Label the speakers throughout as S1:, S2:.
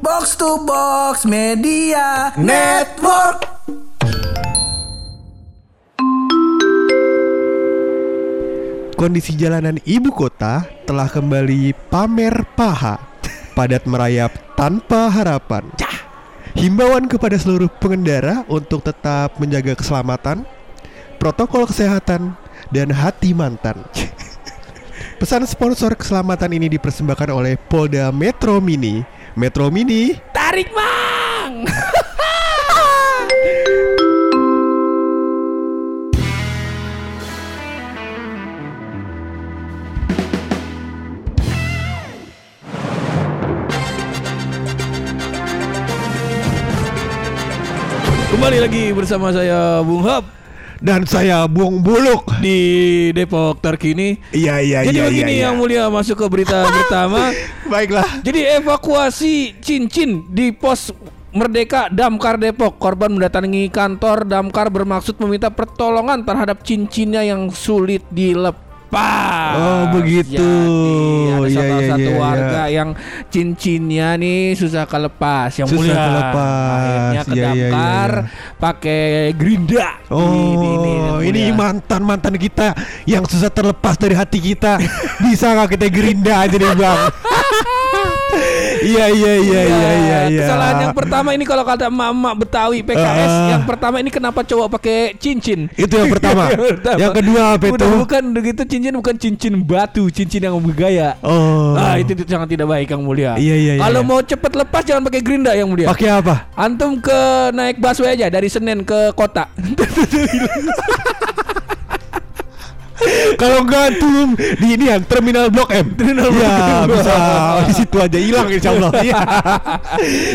S1: Box to Box Media Network.
S2: Kondisi jalanan ibu kota telah kembali pamer paha, padat merayap tanpa harapan. Himbauan kepada seluruh pengendara untuk tetap menjaga keselamatan, protokol kesehatan, dan hati mantan. Pesan sponsor keselamatan ini dipersembahkan oleh Polda Metro Mini. Metro Mini,
S3: Tarik mang. Kembali lagi bersama saya Bung Hap
S2: dan saya Buang Buluk.
S3: di Depok terkini.
S2: Iya iya
S3: Jadi
S2: iya
S3: begini
S2: iya,
S3: yang
S2: iya.
S3: mulia masuk ke berita pertama.
S2: Baiklah.
S3: Jadi evakuasi cincin di pos Merdeka Damkar Depok Korban mendatangi kantor Damkar bermaksud meminta pertolongan terhadap cincinnya yang sulit dilepas
S2: Oh, begitu.
S3: Jadi ada
S2: Iya,
S3: salah
S2: iya,
S3: satu
S2: iya,
S3: warga yang cincinnya nih susah kelepas Yang
S2: Susah
S3: mulia
S2: kelepas.
S3: Akhirnya ke
S2: Iya, iya,
S3: Damkar
S2: iya.
S3: pakai gerinda
S2: Oh, ini mantan mantan kita yang susah terlepas dari hati kita. Bisa nggak kita gerinda aja nih bang? Iya iya iya iya iya. iya.
S3: Kesalahan yang pertama ini kalau kata emak-emak Betawi PKS,
S2: Ah.
S3: yang pertama ini kenapa cowok pakai cincin?
S2: Itu yang pertama.
S3: Yang
S2: kedua apa itu?
S3: Udah bukan begitu cincin bukan cincin batu, cincin yang bergaya.
S2: Oh.
S3: Ah itu, itu sangat tidak baik yang mulia.
S2: Iya, iya, iya,
S3: Kalau
S2: iya.
S3: mau cepet lepas jangan pakai gerinda yang mulia.
S2: Pakai apa?
S3: Antum ke naik busway aja dari Senen ke kota.
S2: Kalau enggak tuh di ini yang terminal Blok M.
S3: Terminal Blok
S2: ya,
S3: M.
S2: bisa di situ aja hilang insya Allah. Iya.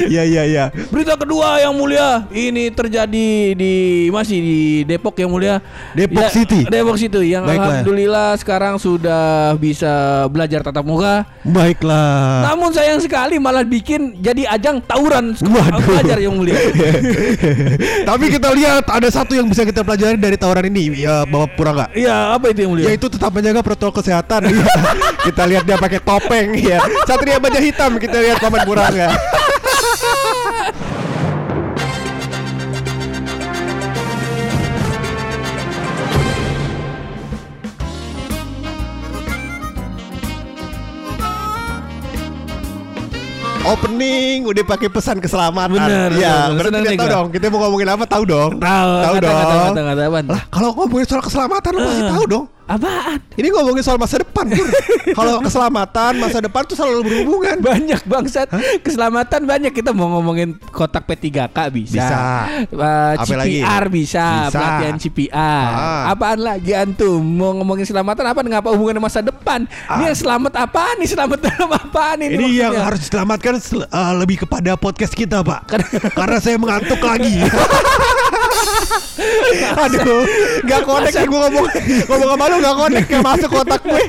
S2: Iya iya iya.
S3: Berita kedua yang mulia ini terjadi di masih di Depok yang mulia.
S2: Depok
S3: Ya,
S2: City.
S3: Depok City yang
S2: Baiklah.
S3: alhamdulillah sekarang sudah bisa belajar tatap muka.
S2: Baiklah.
S3: Namun sayang sekali malah bikin jadi ajang tawuran
S2: Waduh.
S3: belajar yang mulia.
S2: Tapi kita lihat ada satu yang bisa kita pelajari dari tawaran ini, ya Bapak Purangga.
S3: Iya, apa itu yang mulia?
S2: Yaitu tetap menjaga protokol kesehatan. Iya. kita lihat dia pakai topeng ya. Satria baja hitam kita lihat paman Purangga. Opening udah pakai pesan keselamatan.
S3: Bener,
S2: ya,
S3: bener.
S2: berarti
S3: nih
S2: tahu dong. Kita mau ngomongin apa tahu dong.
S3: Tahu,
S2: tahu dong. Lah, kalau ngomongin soal keselamatan lo pasti
S3: Ah.
S2: tahu dong.
S3: Apaan?
S2: Ini ngomongin soal masa depan. Kalau keselamatan masa depan tuh selalu berhubungan.
S3: Banyak bangsat Keselamatan banyak Kita mau ngomongin kotak P3K bisa,
S2: Bisa. Apa
S3: CPR bisa,
S2: Bisa.
S3: Pelatihan CPR
S2: Ah.
S3: Apaan lagi antum Mau ngomongin keselamatan apa Ngapa hubungannya masa depan Ini yang selamat apaan nih Selamat dalam apaan ini
S2: Ah. Ini yang harus diselamatkan sel- eh, lebih kepada podcast kita, Pak. Karena saya mengantuk lagi. Aduh, nggak konek nih gue ngomong ngomong sama lu nggak konek nggak masuk kotak gue.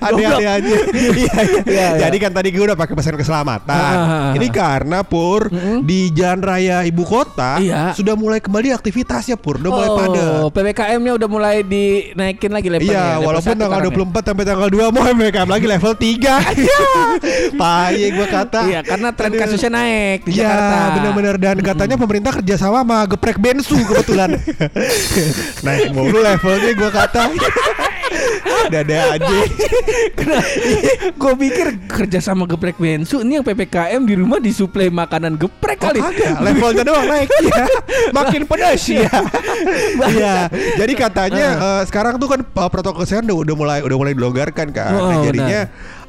S2: Aneh-aneh aja. Iya, iya.
S3: Iya, iya.
S2: Jadi kan tadi gue udah pakai pesan keselamatan.
S3: Ah.
S2: Ini karena Pur di jalan raya ibu kota
S3: Iya.
S2: sudah mulai kembali aktivitasnya Pur, udah mulai
S3: Oh,
S2: padat.
S3: PPKM-nya udah mulai dinaikin lagi levelnya
S2: Iya, walaupun tanggal
S3: sekarang ya.
S2: 24 sampai tanggal 2 mau MKM lagi level 3. Paye gua kata.
S3: Iya, karena tren
S2: Aduh.
S3: kasusnya naik di
S2: Iya,
S3: Jakarta.
S2: benar-benar dan katanya pemerintah kerjasama sama geprek bensu kebetulan. Naik mulu levelnya gua kata. Dada aja.
S3: Gue pikir kerja sama geprek bensu ini yang ppkm di rumah disuplai makanan geprek kali.
S2: Oh, kagak, levelnya doang naik ya. Makin pedas ya. Iya. Jadi katanya eh, sekarang tuh kan eh, protokol kesehatan udah, udah mulai udah mulai dilonggarkan kan.
S3: Oh,
S2: Nah, jadinya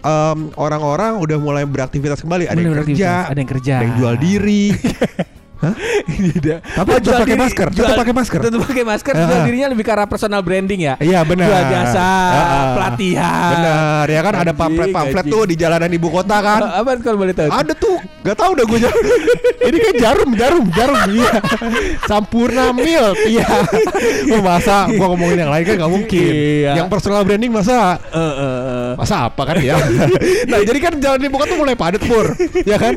S2: em, orang-orang udah mulai beraktivitas kembali. Ada yang kerja.
S3: Ada yang kerja.
S2: ada yang jual diri.
S3: Tidak.
S2: Tapi tetap pakai masker, tetap pakai masker.
S3: Tetap pakai masker.
S2: Ah.
S3: Jual dirinya lebih ke arah personal branding ya.
S2: Iya benar.
S3: Jual jasa,
S2: Ah,
S3: pelatihan.
S2: Benar ya kan ada
S3: Anjing,
S2: pamflet-pamflet
S3: anjing.
S2: tuh di jalanan ibu kota kan.
S3: Ah, Apa kalau boleh tahu?
S2: Ada tuh, gak tahu udah gue Ini kan jarum, jarum, jarum. Iya. Sampurna milk. Iya. Oh, masa gua ngomongin yang lain kan gak mungkin.
S3: Iya.
S2: Yang personal branding masa
S3: Eh, eh, eh.
S2: masa apa kan ya? nah, jadi kan jalan ibu kota tuh mulai padat pur, ya kan?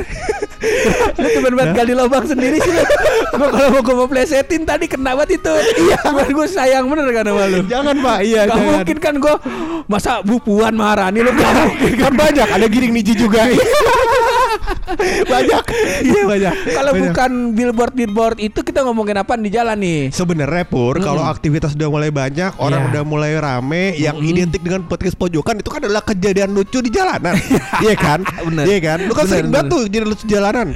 S3: Lu temen banget gali lubang sendiri sih lu. Gua kalau mau gua mau plesetin tadi kena banget itu. Iya. gue sayang bener kan sama lu.
S2: Jangan pak, iya
S3: Gak
S2: jangan.
S3: mungkin kan gue Masa Bu Puan Maharani lu gak mungkin
S2: kan banyak ada giring niji juga banyak. Iya banyak.
S3: Kalau bukan billboard billboard itu kita ngomongin apa di jalan nih?
S2: Sebenarnya pur kalau aktivitas udah mulai banyak, orang
S3: Iya.
S2: udah mulai rame, yang identik dengan podcast pojokan itu kan adalah kejadian lucu di jalanan, iya kan?
S3: Bener.
S2: Iya kan? Lu kan
S3: Bener,
S2: sering banget tuh jadi lucu jalanan.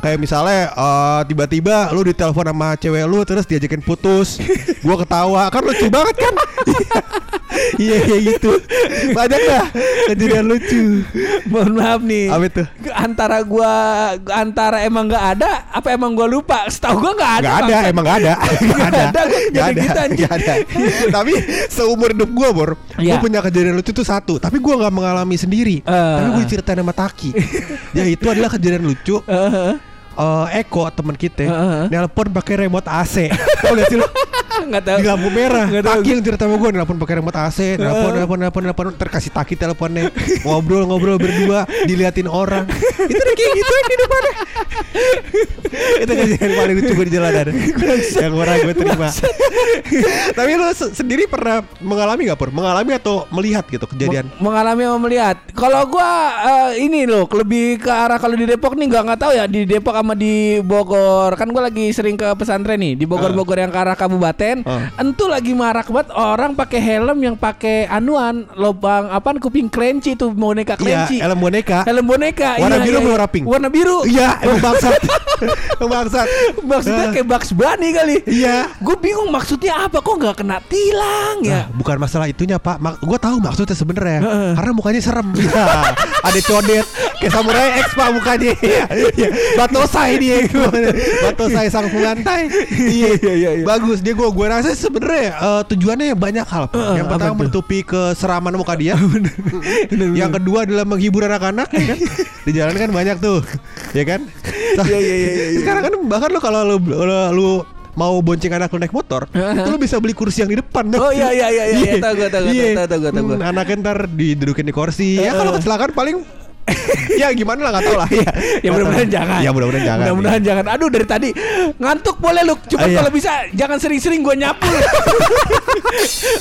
S2: Kayak misalnya eh, tiba-tiba lu ditelepon sama cewek lu terus diajakin putus, gua ketawa, kan lucu banget kan? Iya kayak gitu. Banyak dah kejadian lucu.
S3: Mohon maaf nih.
S2: Apa itu?
S3: Antara gua antara emang nggak ada apa emang gua lupa? Setahu gua nggak ada.
S2: Gak ada,
S3: bangsat.
S2: emang gak ada Gak ada,
S3: ada, gua
S2: Gak
S3: jadi
S2: ada,
S3: gitu, anjing.
S2: Gak ada. Tapi seumur hidup gue Bor Gue
S3: Iya.
S2: punya kejadian lucu tuh satu Tapi gue gak mengalami sendiri
S3: Eh.
S2: Tapi gue ceritain sama Taki Ya itu adalah kejadian lucu
S3: Heeh.
S2: Eh, Eko teman kita
S3: Heeh.
S2: Nelpon pakai remote AC Tau gak sih lu?
S3: Nggak tahu.
S2: Di lampu merah
S3: Nggak tahu.
S2: Taki yang cerita sama gue Nelpon pakai remote AC Nelpon, nelpon, nelpon, nelpon Terkasih Taki teleponnya Ngobrol-ngobrol berdua Diliatin orang Itu udah kayak gitu yang kehidupannya Itu kejadian paling lucu gue di jalanan Yang orang gue terima Tapi se- sendiri pernah mengalami gak Pur? Mengalami atau melihat gitu kejadian?
S3: Meng- mengalami sama melihat. Kalau gua eh, ini loh lebih ke arah kalau di Depok nih nggak nggak tahu ya di Depok sama di Bogor. Kan gua lagi sering ke pesantren nih di Bogor-Bogor yang ke arah kabupaten.
S2: Ah.
S3: Entu lagi marak banget orang pakai helm yang pakai anuan lubang apaan kuping kelinci tuh boneka
S2: Iya,
S3: kelinci.
S2: helm boneka
S3: Helm boneka.
S2: Warna
S3: iya,
S2: biru
S3: iya, iya.
S2: warna pink?
S3: Warna biru.
S2: Iya, bangsat bangsat
S3: Maksudnya
S2: Ah.
S3: kayak Bugs Bunny kali.
S2: Iya
S3: Gue bingung maksudnya apa kok nggak kena tilang ya.
S2: Nah, bukan masalah itunya pak Gue tahu maksudnya sebenarnya
S3: Heeh.
S2: Karena mukanya serem ya, Ada codet Kayak samurai X pak mukanya Iya, iya. Batosai dia Batosai sang pengantai Iya
S3: iya, iya.
S2: Bagus dia gue Gue rasa sebenarnya eh, Tujuannya banyak hal Pak.
S3: Heeh,
S2: Yang pertama menutupi keseraman muka dia Yang kedua adalah menghibur anak-anak ya kan? Di jalan kan banyak tuh Ya kan
S3: Iya, iya, iya, iya.
S2: Sekarang kan bahkan lu kalau lu, lu, lu mau bonceng anak lu naik motor, itu lu bisa beli kursi yang di depan.
S3: Oh, iya, iya, iya, iya. Tahu gua, tahu gua,
S2: Iya.
S3: tahu, gua, tahu gua.
S2: Hmm, Anaknya ntar didudukin di kursi. Ya
S3: Eh,
S2: kalau kecelakaan paling ya gimana lah nggak tahu lah ya.
S3: Ya mudah-mudahan jangan.
S2: Ya mudah-mudahan jangan.
S3: Mudah-mudahan jangan. Aduh dari tadi ngantuk boleh lu. Cuma
S2: Ah, iya.
S3: kalau bisa jangan sering-sering gua nyapu.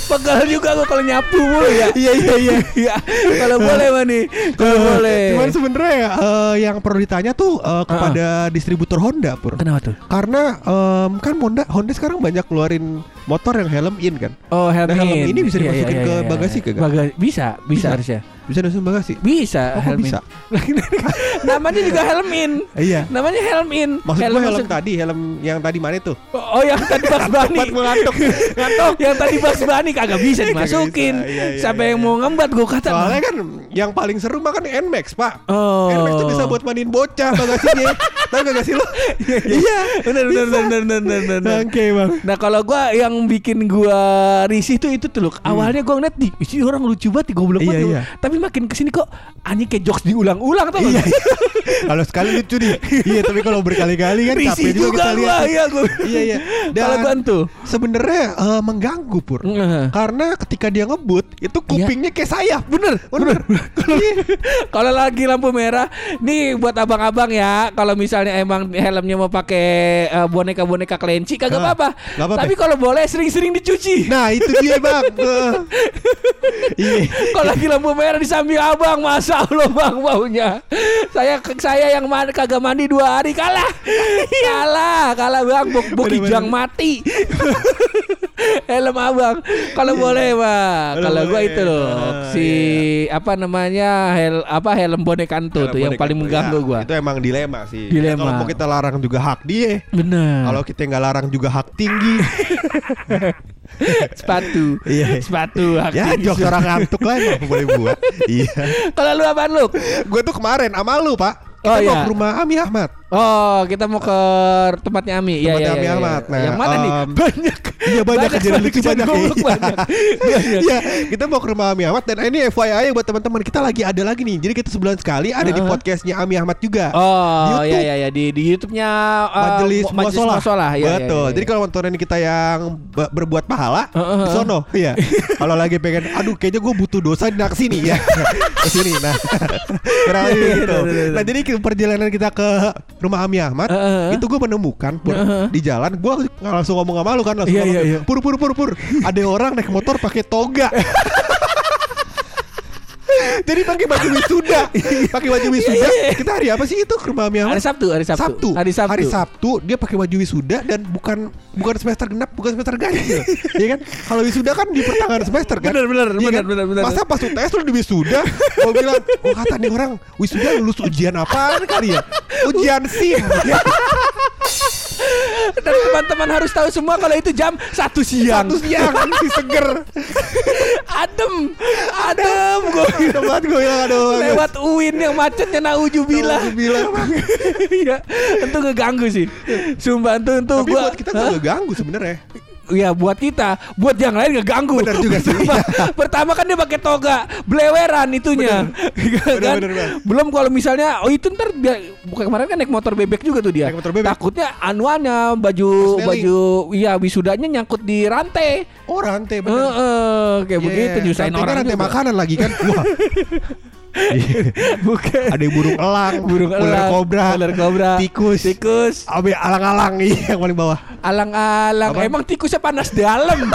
S3: Pegal juga gua kalau nyapu mulu ya.
S2: Iya iya iya.
S3: Iya. Kalau boleh mah nih. Kalau
S2: Eh,
S3: boleh.
S2: Cuman sebenarnya eh, yang perlu ditanya tuh eh, kepada distributor Honda pur.
S3: Kenapa tuh?
S2: Karena em, kan Honda Honda sekarang banyak keluarin motor yang helm in kan.
S3: Oh helm,
S2: Nah, helm
S3: in.
S2: ini bisa
S3: Iya,
S2: dimasukin
S3: iya,
S2: ke
S3: iya, iya.
S2: bagasi kagak?
S3: Baga- bisa, bisa,
S2: Bisa.
S3: harusnya.
S2: Bisa dimasukin bagasi.
S3: Bisa,
S2: Oh, kok
S3: helm in.
S2: bisa?
S3: Namanya juga helm in.
S2: Iya.
S3: Namanya helm in.
S2: Maksud gue helm
S3: maksud-
S2: tadi, helm yang tadi mana itu?
S3: Oh oh, yang tadi Bunny
S2: Tempat mengantuk.
S3: Ngantuk Yang tadi Bugs Bunny kagak bisa dimasukin
S2: bisa, iya, iya,
S3: Siapa
S2: iya,
S3: yang
S2: iya.
S3: mau ngembat gue kata
S2: Soalnya kan yang paling seru mah kan Nmax pak
S3: Oh.
S2: Nmax tuh bisa buat mandiin bocah bagasinya Tahu gak sih lu? Iya
S3: Bener bener
S2: bisa.
S3: bener bener bener bener.
S2: Oke bang
S3: Nah kalau gua yang bikin gua risih tuh itu tuh loh. Awalnya gua ngeliat di isi orang lucu banget, goblok
S2: Hmm. Iya,
S3: banget.
S2: iya.
S3: Tapi makin ke sini kok anjing kayak jokes diulang-ulang tuh.
S2: Iya Kalau sekali lucu nih Iya tapi kalau berkali-kali kan capek juga kita lihat
S3: Iya gua.
S2: Iya iya
S3: Kalau gua tuh.
S2: Sebenarnya eh, mengganggu pur. Karena ketika dia ngebut Itu kupingnya kayak sayap
S3: Bener,
S2: Bener, Iya.
S3: Kalau lagi lampu merah, nih buat abang-abang ya, kalau misalnya emang helmnya mau pakai eh, boneka-boneka kelinci kagak apa-apa. Tapi kalau boleh sering-sering dicuci.
S2: Nah itu dia bang
S3: Kalau lagi lampu merah di samping abang, masa Allah bang baunya. Saya saya yang mandi, kagak mandi dua hari kalah, kalah, kalah bang. Bok bokijang mati. Helm abang, kalau boleh bang.
S2: Kalau
S3: gua itu loh, si apa namanya hel apa helm bonekan tuh, tuh yang paling
S2: tuh,
S3: mengganggu
S2: ya,
S3: gua.
S2: Itu emang dilema sih
S3: Dilema.
S2: Kalau mau kita larang juga hak dia
S3: Bener.
S2: Kalau kita nggak larang juga hak tinggi
S3: sepatu,
S2: Iya.
S3: sepatu.
S2: Ya
S3: haki.
S2: jok orang ngantuk lah emang boleh buat Iya
S3: Kalau lu apaan lu?
S2: Gue tuh kemarin sama lu pak
S3: Oh,
S2: Kita mau
S3: iya.
S2: ke rumah Ami Ahmad
S3: Oh, kita mau ke tempatnya Ami. Iya,
S2: Tempatnya
S3: iya,
S2: Ami
S3: iya,
S2: Ahmad.
S3: iya.
S2: Nah,
S3: yang mana nih?
S2: em,
S3: Banyak.
S2: Iya banyak kejadian lucu banyak Iya.
S3: banyak. Banyak.
S2: Iya, kita mau ke rumah Ami Ahmad dan ini FYI buat teman-teman kita lagi ada lagi nih. Jadi kita sebulan sekali ada di
S3: Uh-huh.
S2: podcastnya Ami Ahmad juga.
S3: Oh, iya iya iya di di YouTube-nya uh,
S2: Majelis Muasalah.
S3: Muasalah, iya,
S2: Betul.
S3: iya, iya.
S2: Jadi kalau nontonin kita yang be- berbuat pahala
S3: Uh-uh.
S2: di sono, iya. kalau lagi pengen aduh kayaknya gue butuh dosa di nak sini ya. ke sini. Nah. Gitu. Nah, jadi perjalanan kita ke rumah Ami Ahmad
S3: Uh-uh.
S2: itu gue menemukan Pur,
S3: Uh-uh.
S2: di jalan gue langsung ngomong sama lu kan langsung
S3: Iya,
S2: ngomong,
S3: iya, iya.
S2: pur pur pur pur ada orang naik motor pakai toga Jadi pakai baju wisuda, pakai baju wisuda. Kita hari apa sih itu ke rumah Mia?
S3: Hari Sabtu, hari Sabtu.
S2: Sabtu.
S3: Hari Sabtu.
S2: Hari Sabtu dia pakai baju wisuda dan bukan bukan semester genap, bukan semester ganjil. Iya kan? Kalau wisuda kan di pertengahan semester kan.
S3: Bener, bener,
S2: Iya
S3: bener,
S2: kan?
S3: bener, bener.
S2: Masa pas UTS lu di wisuda, gua bilang, "Oh, kata nih orang wisuda lulus ujian apaan kali ya? Ujian SIM."
S3: Dan teman-teman harus tahu semua kalau itu jam satu siang.
S2: Satu siang si seger.
S3: adem, adem gue
S2: Ada banget gue bilang aduh.
S3: lewat UIN yang macetnya naujubillah.
S2: bilang.
S3: Iya, itu ngeganggu sih. Sumpah itu itu
S2: Tapi buat kita nggak ganggu sebenarnya.
S3: Iya buat kita, buat yang lain ngeganggu.
S2: Bener juga sih.
S3: Pertama, pertama kan dia pakai toga, bleweran itunya. kan?
S2: bener, bener.
S3: Belum kalau misalnya, oh itu ntar dia, bukan kemarin kan naik motor bebek juga tuh dia.
S2: Naik motor bebek.
S3: Takutnya anuannya baju baju, iya wisudanya nyangkut di rantai.
S2: Oh rantai
S3: Eh,
S2: bener.
S3: eh, kayak
S2: Iya,
S3: begitu nyusahin
S2: rantai kan
S3: orang
S2: rantai
S3: juga.
S2: makanan lagi kan. Wah.
S3: Bukan.
S2: Ada yang burung elang,
S3: Burung
S2: ular
S3: elang,
S2: kobra,
S3: ular kobra,
S2: tikus,
S3: tikus,
S2: abe alang-alang iya yang paling bawah.
S3: alang-alang. Emang tikusnya panas dalam.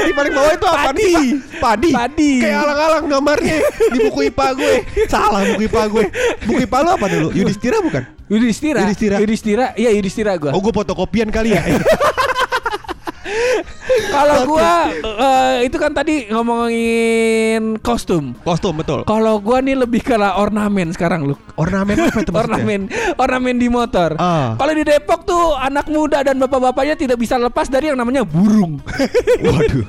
S2: Di paling bawah itu apa
S3: Padi.
S2: nih? Padi.
S3: Padi.
S2: Kayak alang-alang gambarnya di buku IPA gue. Salah buku IPA gue. Buku IPA lu apa dulu? Yudhistira bukan?
S3: Yudhistira.
S2: Yudhistira.
S3: Yudhistira. Iya Yudhistira gua.
S2: Oh gue fotokopian kali ya.
S3: Kalau gua eh, itu kan tadi ngomongin kostum.
S2: Kostum betul.
S3: Kalau gua nih lebih ke ornamen sekarang lu.
S2: Ornamen apa itu?
S3: Ornamen, ornamen di motor.
S2: Ah.
S3: Kalau di Depok tuh anak muda dan bapak-bapaknya tidak bisa lepas dari yang namanya burung.
S2: Waduh.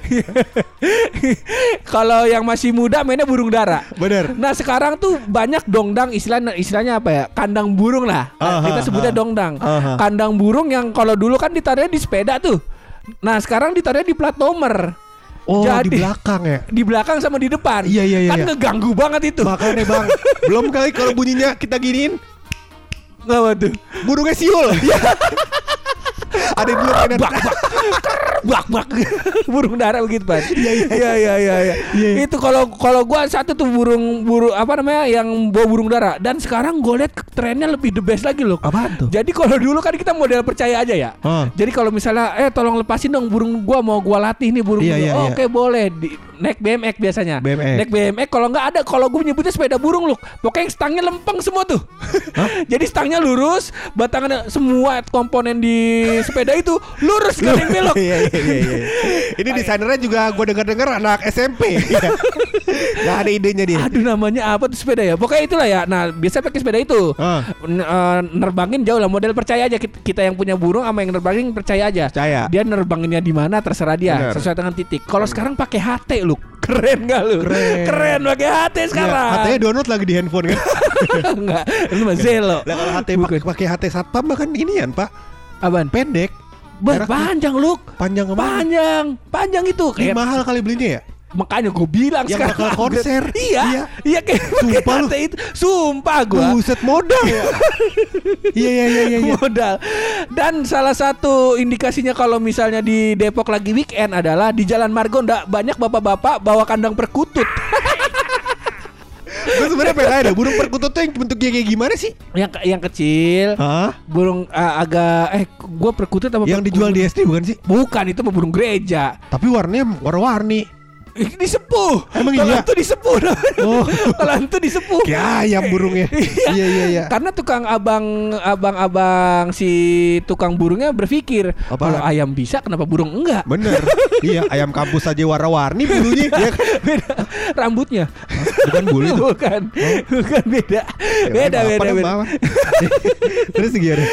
S3: Kalau yang masih muda mainnya burung dara.
S2: Bener.
S3: Nah sekarang tuh banyak dongdang istilahnya istilahnya apa ya kandang burung lah Nah,
S2: Aha,
S3: kita sebutnya
S2: aha.
S3: dongdang
S2: Aha.
S3: kandang burung yang kalau dulu kan ditaruhnya di sepeda tuh nah sekarang ditaruhnya di plat nomor
S2: Oh
S3: Jadi-
S2: di belakang ya.
S3: di belakang sama di depan
S2: Iya, iya, iya,
S3: kan
S2: iya.
S3: ngeganggu banget itu
S2: Makanya bang, belum kali kalau bunyinya kita giniin
S3: Apa tuh
S2: burungnya siul. Ada yang dulu mainan.
S3: bak bak bak bak burung dara begitu pan iya iya iya iya iya
S2: Iya.
S3: itu kalau kalau gua satu tuh burung burung apa namanya yang bawa burung dara dan sekarang gue lihat trennya lebih the best lagi loh
S2: Apaan tuh?
S3: Jadi kalau dulu kan kita model percaya aja ya.
S2: Ah.
S3: Jadi kalau misalnya eh tolong lepasin dong burung gua mau gua latih nih burung gua.
S2: iya,
S3: Oh,
S2: iya.
S3: Oke boleh di, naik BMX biasanya.
S2: BMX.
S3: Naik BMX kalau nggak ada kalau gue menyebutnya sepeda burung loh. Pokoknya stangnya lempeng semua tuh. Jadi stangnya lurus, batangannya semua komponen di sepeda itu lurus gak ada yang belok.
S2: Iya iya iya. iya. Ini desainernya juga gue dengar-dengar anak SMP. Iya. Gak ada idenya dia.
S3: Aduh namanya apa tuh sepeda ya? Pokoknya itulah ya. Nah biasa pakai sepeda itu. Eh, nerbangin jauh lah model percaya aja Kit- kita yang punya burung sama yang nerbangin percaya aja.
S2: Percaya.
S3: Dia nerbanginnya di mana terserah dia
S2: Bener.
S3: sesuai dengan titik. Kalau sekarang pakai HT lu. Keren gak lu?
S2: Keren.
S3: pakai HT sekarang.
S2: Iya, HT-nya download lagi di handphone kan.
S3: Enggak, lu mah Zelo.
S2: Lah kalau HT pakai pakai HT satpam mah kan inian, Pak.
S3: Apaan?
S2: Pendek.
S3: Bah, panjang lu.
S2: Panjang ke mana?
S3: Panjang, panjang itu.
S2: Ini
S3: Kayak
S2: mahal kali belinya ya?
S3: Makanya gue bilang
S2: Yang
S3: sekarang
S2: bakal konser.
S3: Iya,
S2: Iya.
S3: iya kayak
S2: Sumpah lu.
S3: Itu. Sumpah gua.
S2: Buset modal ya. Iya iya iya iya. iya.
S3: modal. Dan salah satu indikasinya kalau misalnya di Depok lagi weekend adalah di Jalan Margo ndak banyak bapak-bapak bawa kandang perkutut.
S2: Gue sebenarnya pengen nanya, burung perkutut tuh yang bentuknya kayak gimana sih?
S3: yang yang kecil,
S2: Hah?
S3: burung uh, agak eh gua perkutut apa
S2: Yang
S3: perkutut?
S2: dijual di SD bukan sih?
S3: Bukan itu mah burung gereja.
S2: Tapi warnanya warna-warni.
S3: Ih, Disepuh.
S2: Emang iya?
S3: itu disepuh.
S2: Oh.
S3: Kalau itu disepuh.
S2: Kayak ayam burungnya. iya iya iya.
S3: Karena tukang abang abang-abang si tukang burungnya berpikir kalau ayam bisa kenapa burung enggak?
S2: Bener. iya, ayam kampus aja warna-warni bulunya. ya
S3: rambutnya
S2: Bukan bulu itu.
S3: bukan bukan beda
S2: Ya,
S3: beda beda beda?
S2: Terus gimana?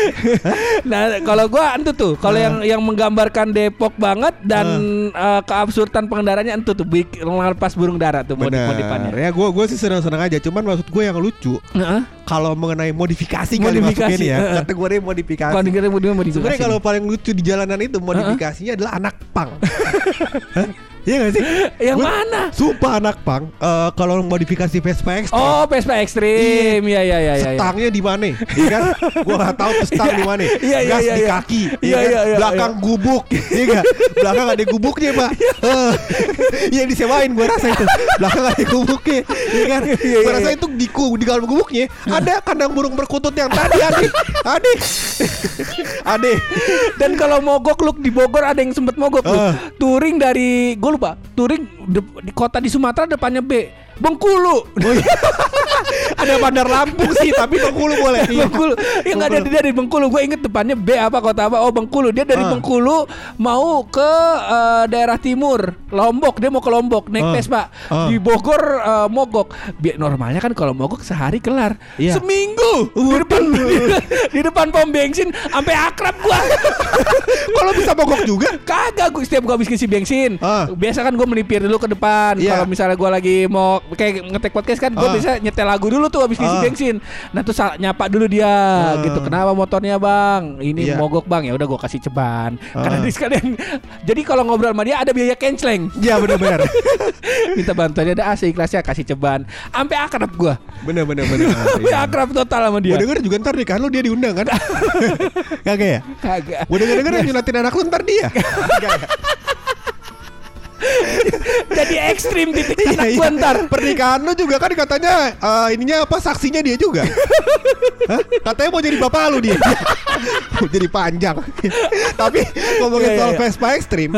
S3: nah kalau gua itu tuh kalau
S2: Ah.
S3: yang yang menggambarkan Depok banget dan eh, keabsurdan pengendaranya itu tuh bik- lepas burung dara tuh modif modifannya.
S2: Ya gue gue sih senang-senang aja. Cuman maksud gue yang lucu
S3: Heeh.
S2: kalau mengenai modifikasi kali
S3: Modifikasi,
S2: nih ya.
S3: heeh.
S2: Kategori modifikasi.
S3: mau modifikasi
S2: Sebenarnya kalau paling lucu di jalanan itu modifikasinya adalah anak pang. Iya gak sih?
S3: yang
S2: Gua-
S3: mana
S2: Sumpah anak pang. eh, kalau modifikasi Vespa Extreme.
S3: oh Vespa ekstrim ya ya ya ya
S2: Stangnya di mana? Iya kan? Gua nggak tahu tuh stang di mana.
S3: Iya, iya,
S2: Gas
S3: iya,
S2: di
S3: iya.
S2: kaki.
S3: Iya,
S2: Iya, kan?
S3: iya, iya,
S2: Belakang gubuk. Iya kan? Belakang ada gubuknya, Pak. Eh, Iya disewain gua rasa itu. Belakang ada gubuknya. Iya kan?
S3: Iya, iya,
S2: rasa
S3: iya.
S2: itu di di dalam gubuknya ada kandang burung perkutut yang tadi Ade. Ade. Ade.
S3: dan kalau mogok lu di Bogor ada yang sempet mogok lu
S2: Ah.
S3: touring dari gue lupa. Touring de- di kota di Sumatera depannya B. Bengkulu.
S2: Oh, iya. Ada Bandar Lampung sih, tapi Bengkulu boleh. Iya.
S3: Bengkulu. Ya nggak ada dia dari Bengkulu. Gue inget depannya B apa kota apa? Oh Bengkulu. Dia dari
S2: Ah.
S3: Bengkulu mau ke eh, daerah timur, Lombok. Dia mau ke Lombok naik
S2: Ah.
S3: Vespa.
S2: Ah.
S3: Di Bogor eh, mogok. Bi- normalnya kan kalau mogok sehari kelar.
S2: Iya.
S3: Seminggu di depan di, depan pom bensin sampai akrab gua.
S2: Kalau bisa mogok juga.
S3: Kagak gue setiap gua habis ngisi bensin.
S2: Ah.
S3: Biasa kan gue melipir dulu ke depan.
S2: Iya.
S3: Kalau misalnya gua lagi mau kayak ngetek podcast kan gue
S2: Ah.
S3: bisa nyetel lagu dulu tuh habis ngisi
S2: Ah.
S3: bensin. Nah tuh nyapa dulu dia
S2: Ah.
S3: gitu. Kenapa motornya bang? Ini
S2: Iya.
S3: mogok bang. Ya udah gua kasih ceban.
S2: Ah.
S3: Karena dia sekalian. Jadi kalau ngobrol sama dia ada biaya kenceleng.
S2: Iya benar-benar.
S3: Minta bantuannya ada AC ikhlasnya kasih ceban. Sampai akrab gua.
S2: Benar-benar benar.
S3: Sampai akrab total sama
S2: Gue
S3: dia.
S2: denger juga ntar nikahan lu dia diundang kan? Kagak ya?
S3: Kagak.
S2: Gue denger denger yang nyunatin anak lu ntar dia. Kagak ya?
S3: Jadi ekstrim titik
S2: Iya,
S3: anak
S2: iya.
S3: gua ntar.
S2: Pernikahan lu juga kan katanya eh, ininya apa saksinya dia juga. Hah? Katanya mau jadi bapak lu dia. jadi panjang. Tapi ngomongin
S3: Iya, iya,
S2: soal
S3: iya.
S2: Vespa ekstrim,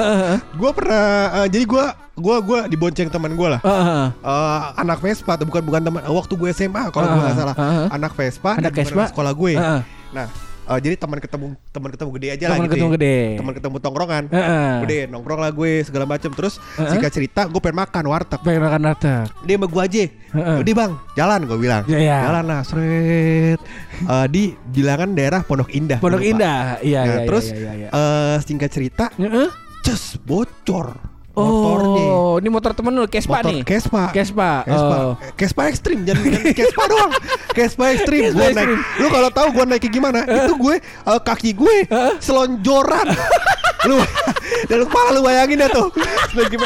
S2: gue pernah eh, jadi gue gua gua dibonceng teman gue lah.
S3: Heeh.
S2: Eh, anak Vespa atau bukan bukan teman waktu gue SMA kalau gue nggak
S3: Ah,
S2: salah
S3: ah, ah.
S2: anak Vespa
S3: Anak Vespa.
S2: sekolah gue.
S3: Ah.
S2: Nah eh, jadi teman ketemu teman ketemu gede aja lah
S3: Teman
S2: gitu.
S3: ketemu
S2: ya.
S3: gede.
S2: Teman ketemu tongkrongan.
S3: Heeh.
S2: Gede nongkrong lah gue segala macem terus
S3: Ah, ah.
S2: singkat cerita gue pengen makan warteg
S3: Pengen makan warteg.
S2: dia sama gue aja
S3: Heeh.
S2: Udah bang jalan gue bilang
S3: Ya, ya.
S2: Jalan lah seret Eh, Di bilangan daerah Pondok Indah
S3: Pondok. Indah. Iya
S2: Nah,
S3: iya
S2: Terus
S3: iya iya. iya.
S2: eh, singkat cerita
S3: Heeh.
S2: Cus bocor Motornya
S3: Oh, ini motor temen lu Kespa
S2: Motor
S3: nih.
S2: Kespa
S3: Kespa.
S2: Kespa
S3: Oh.
S2: Kespa ekstrim Jangan, Kespa doang Kespa ekstrim
S3: Kespa
S2: Gue naik. Lu kalau tahu gue naik gimana Itu gue eh, Kaki gue Selonjoran Lu Dan lu kepala lu bayangin dah tuh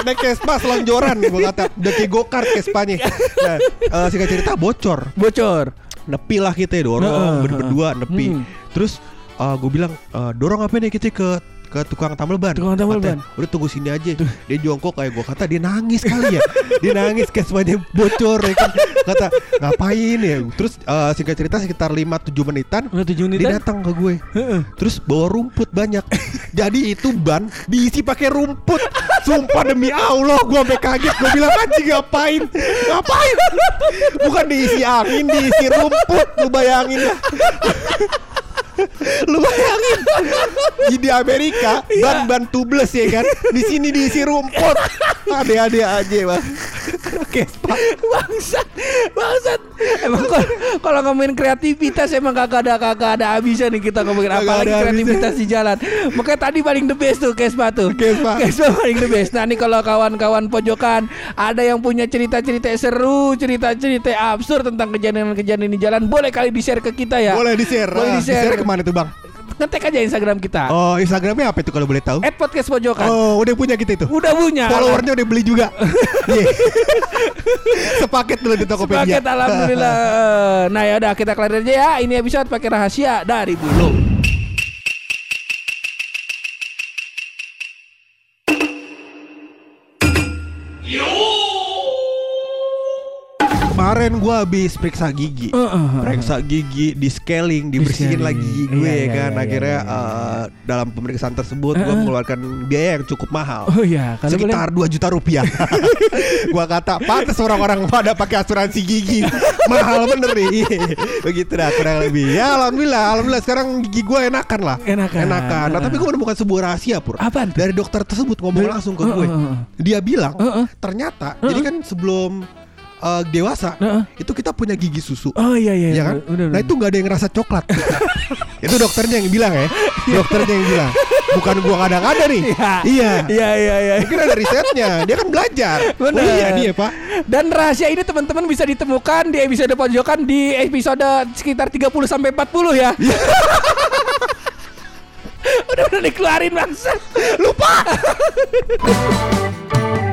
S2: naik Kespa selonjoran Gue kata Udah kayak go-kart Kespanya Nah eh, Singkat cerita bocor
S3: Bocor.
S2: nepi lah kita ya dorong ber- berdua nepi
S3: Hmm.
S2: terus gue bilang "Eh, dorong apa nih kita ke ke tukang tambal ban.
S3: Tukang tambal
S2: Katanya, udah tunggu sini aja. Dia jongkok kayak gue kata dia nangis kali ya. Dia nangis kayak semuanya bocor ya kan. Kata ngapain ya? Terus eh, singkat cerita sekitar 5-7 menitan
S3: Udah tujuh
S2: dia
S3: menitan.
S2: datang ke gue. Terus bawa rumput banyak. Jadi itu ban diisi pakai rumput. Sumpah demi Allah gue sampai kaget. Gue bilang anjing ngapain? Ngapain? Bukan diisi angin diisi rumput. Lu bayangin lah lu bayangin. Di, Amerika ban ban tubeless ya kan? Di sini diisi rumput. Ada-ada aja bang Kespa
S3: bangsat. Bangsat. Emang kalau kalau ngomongin kreativitas emang kagak ada kagak ada habisnya nih kita ngomongin.
S2: Kagak
S3: apalagi kreativitas di jalan. Makanya tadi paling the best tuh Kespa tuh.
S2: Kespa.
S3: Kespa paling the best. Nah nih kalau kawan-kawan pojokan ada yang punya cerita-cerita seru cerita-cerita absurd tentang kejadian-kejadian di jalan boleh kali di share ke kita ya.
S2: Boleh di share
S3: boleh di share
S2: ke mana tuh bang
S3: ngetek aja Instagram kita
S2: oh Instagramnya apa itu kalau boleh tahu
S3: at podcast pojokan
S2: oh udah punya kita itu
S3: udah punya
S2: followernya udah beli juga Iya. sepaket dulu di Tokopedia
S3: Paket alhamdulillah. nah ya udah kita kelar aja ya. Ini episode pakai rahasia dari bulu.
S2: Kemarin gua habis periksa gigi periksa gigi di scaling dibersihin lagi gigi gue
S3: Iya,
S2: ya
S3: iya,
S2: kan
S3: iya,
S2: akhirnya
S3: iya, iya,
S2: eh, dalam pemeriksaan tersebut gua mengeluarkan biaya yang cukup mahal
S3: Oh iya, kalau
S2: sekitar 2 juta rupiah. gua kata pantas orang-orang pada pakai asuransi gigi mahal bener nih. Begitu dah kurang lebih. Ya alhamdulillah, alhamdulillah sekarang gigi gua enakan lah.
S3: Enakan.
S2: Enakan. Nah, tapi gua menemukan sebuah rahasia pur.
S3: Apaan tuh?
S2: Dari dokter tersebut ngomong langsung ke gue. Dia bilang ternyata jadi kan sebelum eh, dewasa
S3: Heeh.
S2: itu kita punya gigi susu.
S3: Oh iya iya.
S2: Ya kan?
S3: Udah,
S2: Nah itu nggak ada yang ngerasa coklat. itu dokternya yang bilang ya. Dokternya yang bilang. Bukan gua kadang-kadang nih.
S3: Iya.
S2: Iya.
S3: Iya iya iya.
S2: Mungkin ada risetnya, dia kan belajar.
S3: Bener.
S2: Oh iya dia pak.
S3: Dan rahasia ini teman-teman bisa ditemukan di episode pojokan di episode sekitar 30 sampai 40 ya. udah udah dikeluarin bangsa.
S2: Lupa.